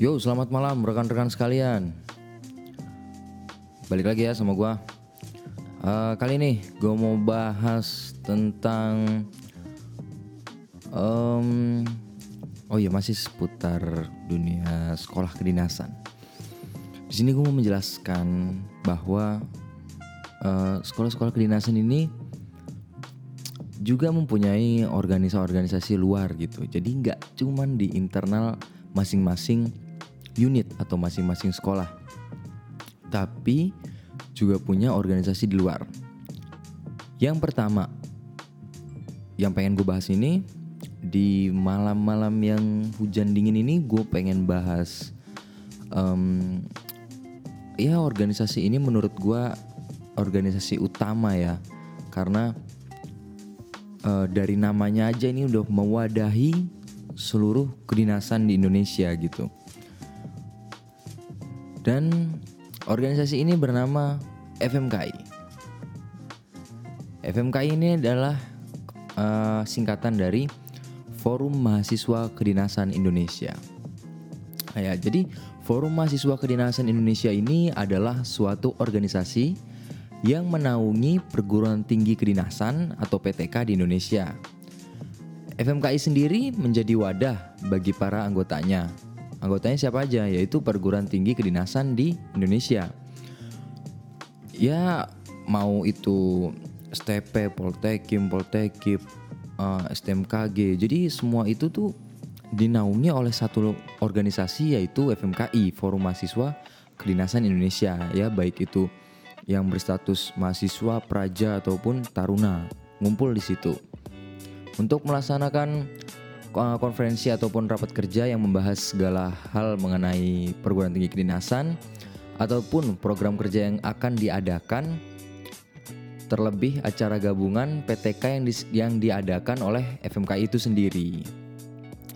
Yo, selamat malam rekan-rekan sekalian. Balik lagi ya sama gua. Uh, kali ini gue mau bahas tentang um, oh iya masih seputar dunia sekolah kedinasan. Di sini gue mau menjelaskan bahwa uh, sekolah-sekolah kedinasan ini juga mempunyai organisasi-organisasi luar gitu. Jadi nggak cuman di internal masing-masing unit atau masing-masing sekolah, tapi juga punya organisasi di luar. Yang pertama, yang pengen gue bahas ini di malam-malam yang hujan dingin ini gue pengen bahas um, ya organisasi ini menurut gue organisasi utama ya. Karena uh, dari namanya aja ini udah mewadahi seluruh kedinasan di Indonesia gitu dan organisasi ini bernama FMKI. FMKI ini adalah uh, singkatan dari Forum Mahasiswa Kedinasan Indonesia. Ya, jadi Forum Mahasiswa Kedinasan Indonesia ini adalah suatu organisasi yang menaungi perguruan tinggi kedinasan atau PTK di Indonesia. FMKI sendiri menjadi wadah bagi para anggotanya Anggotanya siapa aja? Yaitu perguruan tinggi kedinasan di Indonesia. Ya mau itu STP, Poltekim, Poltekip, uh, eh, STMKG. Jadi semua itu tuh dinaungi oleh satu organisasi yaitu FMKI, Forum Mahasiswa Kedinasan Indonesia ya baik itu yang berstatus mahasiswa, praja ataupun taruna ngumpul di situ. Untuk melaksanakan konferensi ataupun rapat kerja yang membahas segala hal mengenai perguruan tinggi kedinasan ataupun program kerja yang akan diadakan terlebih acara gabungan PTK yang di, yang diadakan oleh FMKI itu sendiri.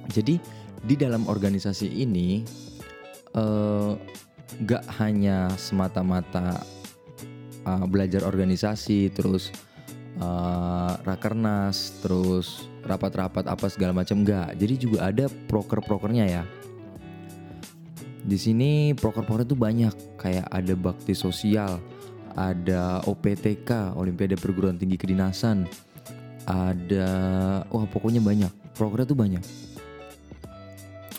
Jadi di dalam organisasi ini uh, gak hanya semata-mata uh, belajar organisasi terus uh, rakernas terus rapat-rapat apa segala macam enggak. Jadi juga ada proker-prokernya ya. Di sini proker-proker itu banyak, kayak ada bakti sosial, ada OPTK, Olimpiade Perguruan Tinggi Kedinasan, ada wah pokoknya banyak. Prokernya tuh banyak.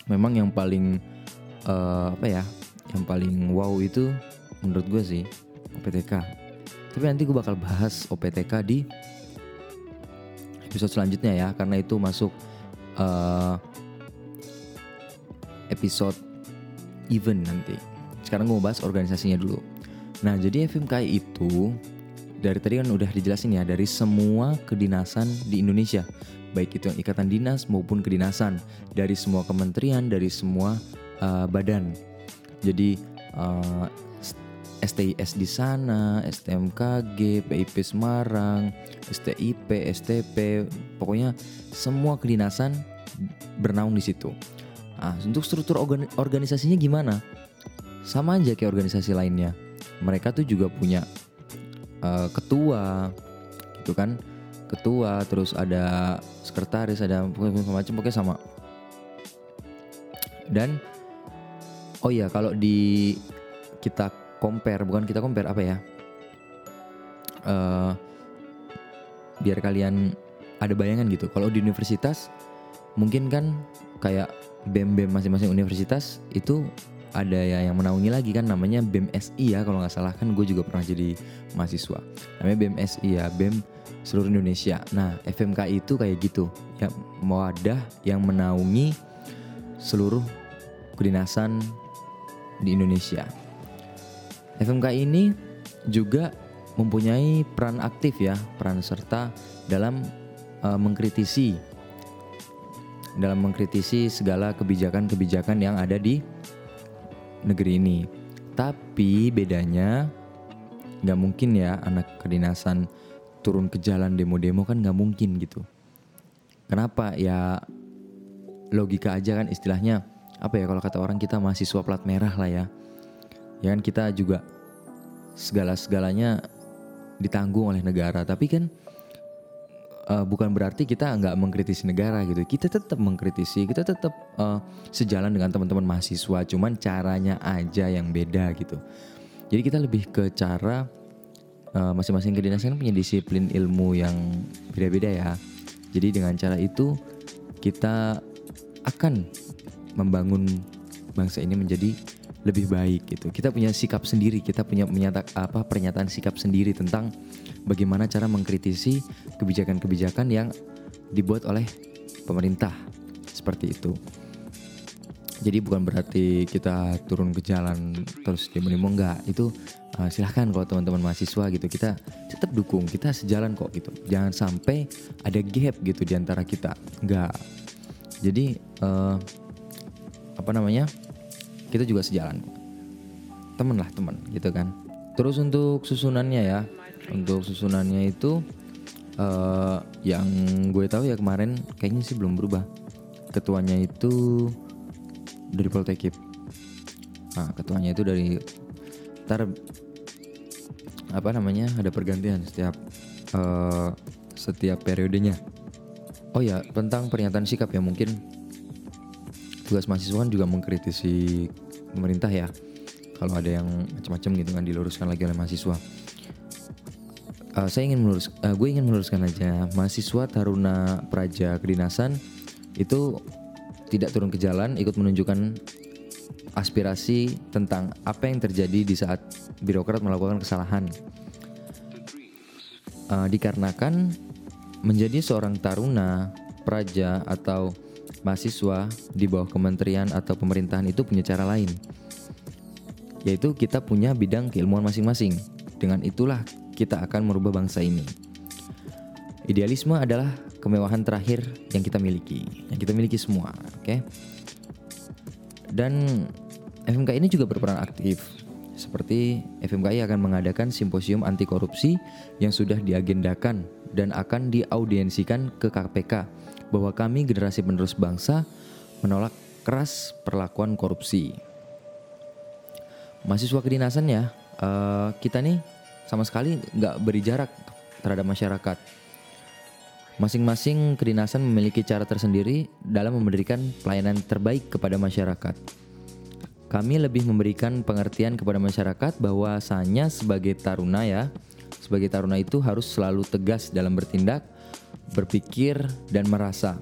Memang yang paling uh, apa ya? Yang paling wow itu menurut gue sih OPTK. Tapi nanti gue bakal bahas OPTK di episode selanjutnya ya karena itu masuk uh, episode event nanti. Sekarang gue mau bahas organisasinya dulu. Nah jadi FMKI itu dari tadi kan udah dijelasin ya dari semua kedinasan di Indonesia baik itu yang ikatan dinas maupun kedinasan dari semua kementerian dari semua uh, badan jadi uh, STIS di sana, STMKG, PIP Semarang, STIP, STP, pokoknya semua kedinasan bernaung di situ. Nah, untuk struktur organisasinya gimana? Sama aja kayak organisasi lainnya. Mereka tuh juga punya uh, ketua, gitu kan? Ketua, terus ada sekretaris, ada macam pokoknya sama. Dan oh ya kalau di kita compare bukan kita compare apa ya? Uh, biar kalian ada bayangan gitu. Kalau di universitas mungkin kan kayak bem bem masing-masing universitas itu ada ya yang menaungi lagi kan namanya BEM SI ya kalau nggak salah. Kan gue juga pernah jadi mahasiswa. Namanya BEM SI ya BEM seluruh Indonesia. Nah FMK itu kayak gitu. Ya wadah yang menaungi seluruh kedinasan di Indonesia FMK ini juga mempunyai peran aktif ya, peran serta dalam uh, mengkritisi dalam mengkritisi segala kebijakan-kebijakan yang ada di negeri ini. Tapi bedanya nggak mungkin ya anak kedinasan turun ke jalan demo-demo kan nggak mungkin gitu. Kenapa? Ya logika aja kan istilahnya apa ya kalau kata orang kita mahasiswa plat merah lah ya ya kan kita juga segala-segalanya ditanggung oleh negara tapi kan uh, bukan berarti kita nggak mengkritisi negara gitu. Kita tetap mengkritisi, kita tetap uh, sejalan dengan teman-teman mahasiswa, cuman caranya aja yang beda gitu. Jadi kita lebih ke cara uh, masing-masing kedinasan punya disiplin ilmu yang beda-beda ya. Jadi dengan cara itu kita akan membangun bangsa ini menjadi lebih baik gitu. Kita punya sikap sendiri, kita punya menyata apa pernyataan sikap sendiri tentang bagaimana cara mengkritisi kebijakan-kebijakan yang dibuat oleh pemerintah seperti itu. Jadi bukan berarti kita turun ke jalan terus demo-demo enggak. Itu uh, silahkan kalau teman-teman mahasiswa gitu kita tetap dukung, kita sejalan kok gitu. Jangan sampai ada gap gitu di antara kita. Enggak. Jadi uh, apa namanya? Kita juga sejalan. Temen lah teman gitu kan. Terus untuk susunannya ya, untuk susunannya itu uh, yang gue tahu ya kemarin kayaknya sih belum berubah. Ketuanya itu dari Poltekip nah ketuanya itu dari ntar apa namanya ada pergantian setiap uh, setiap periodenya. Oh ya tentang pernyataan sikap ya mungkin tugas mahasiswa kan juga mengkritisi pemerintah ya kalau ada yang macam-macam gitu kan diluruskan lagi oleh mahasiswa uh, saya ingin melurus, uh, gue ingin meluruskan aja mahasiswa Taruna Praja Kedinasan itu tidak turun ke jalan, ikut menunjukkan aspirasi tentang apa yang terjadi di saat birokrat melakukan kesalahan. Uh, dikarenakan menjadi seorang taruna, praja atau mahasiswa di bawah kementerian atau pemerintahan itu punya cara lain, yaitu kita punya bidang keilmuan masing-masing. Dengan itulah kita akan merubah bangsa ini. Idealisme adalah kemewahan terakhir yang kita miliki, yang kita miliki semua, oke? Okay? Dan FMK ini juga berperan aktif. Seperti FMKI akan mengadakan simposium anti korupsi yang sudah diagendakan dan akan diaudiensikan ke KPK bahwa kami generasi penerus bangsa menolak keras perlakuan korupsi. Mahasiswa kedinasan ya, uh, kita nih sama sekali nggak beri jarak terhadap masyarakat. Masing-masing kedinasan memiliki cara tersendiri dalam memberikan pelayanan terbaik kepada masyarakat. Kami lebih memberikan pengertian kepada masyarakat bahwasanya sebagai taruna ya, sebagai taruna itu harus selalu tegas dalam bertindak, berpikir, dan merasa.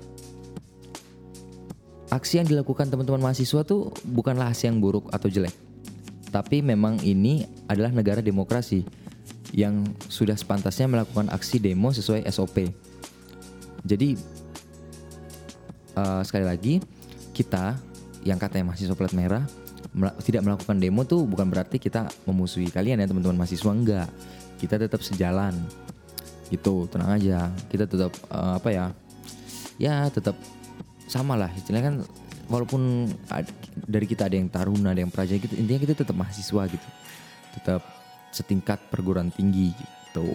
Aksi yang dilakukan teman-teman mahasiswa tuh bukanlah aksi yang buruk atau jelek. Tapi memang ini adalah negara demokrasi yang sudah sepantasnya melakukan aksi demo sesuai SOP. Jadi uh, sekali lagi kita yang katanya mahasiswa plat merah tidak melakukan demo tuh bukan berarti kita memusuhi kalian ya teman-teman mahasiswa enggak. Kita tetap sejalan. Gitu, tenang aja. Kita tetap uh, apa ya? Ya, tetap sama lah. Istilahnya kan walaupun dari kita ada yang taruna, ada yang praja gitu, intinya kita tetap mahasiswa gitu. Tetap setingkat perguruan tinggi gitu.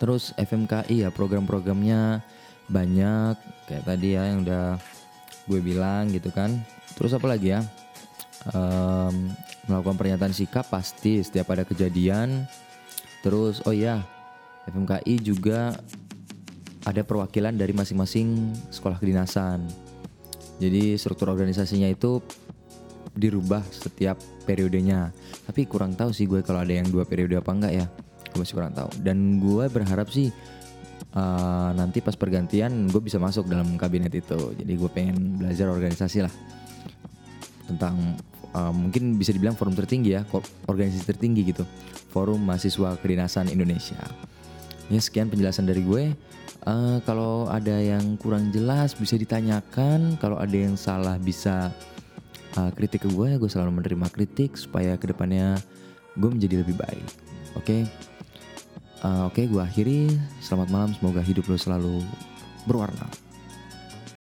Terus FMKI ya program-programnya banyak kayak tadi ya yang udah gue bilang gitu kan. Terus apa lagi ya? Um, melakukan pernyataan sikap pasti setiap ada kejadian. Terus oh iya FMKI juga ada perwakilan dari masing-masing sekolah kedinasan. Jadi struktur organisasinya itu dirubah setiap periodenya. Tapi kurang tahu sih gue kalau ada yang dua periode apa enggak ya. Gue masih kurang tahu. Dan gue berharap sih uh, nanti pas pergantian gue bisa masuk dalam kabinet itu. Jadi gue pengen belajar organisasi lah tentang uh, mungkin bisa dibilang forum tertinggi ya, organisasi tertinggi gitu. Forum Mahasiswa Kedinasan Indonesia. Ya sekian penjelasan dari gue. Uh, kalau ada yang kurang jelas bisa ditanyakan. Kalau ada yang salah bisa uh, kritik ke gue gue selalu menerima kritik supaya ke depannya gue menjadi lebih baik oke okay? uh, oke okay, gue akhiri selamat malam semoga hidup lo selalu berwarna